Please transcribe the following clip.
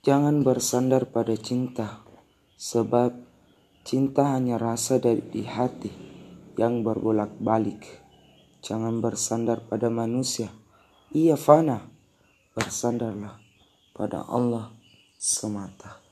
Jangan bersandar pada cinta, sebab cinta hanya rasa dari di hati yang berbolak-balik. Jangan bersandar pada manusia, ia fana. Bersandarlah pada Allah semata.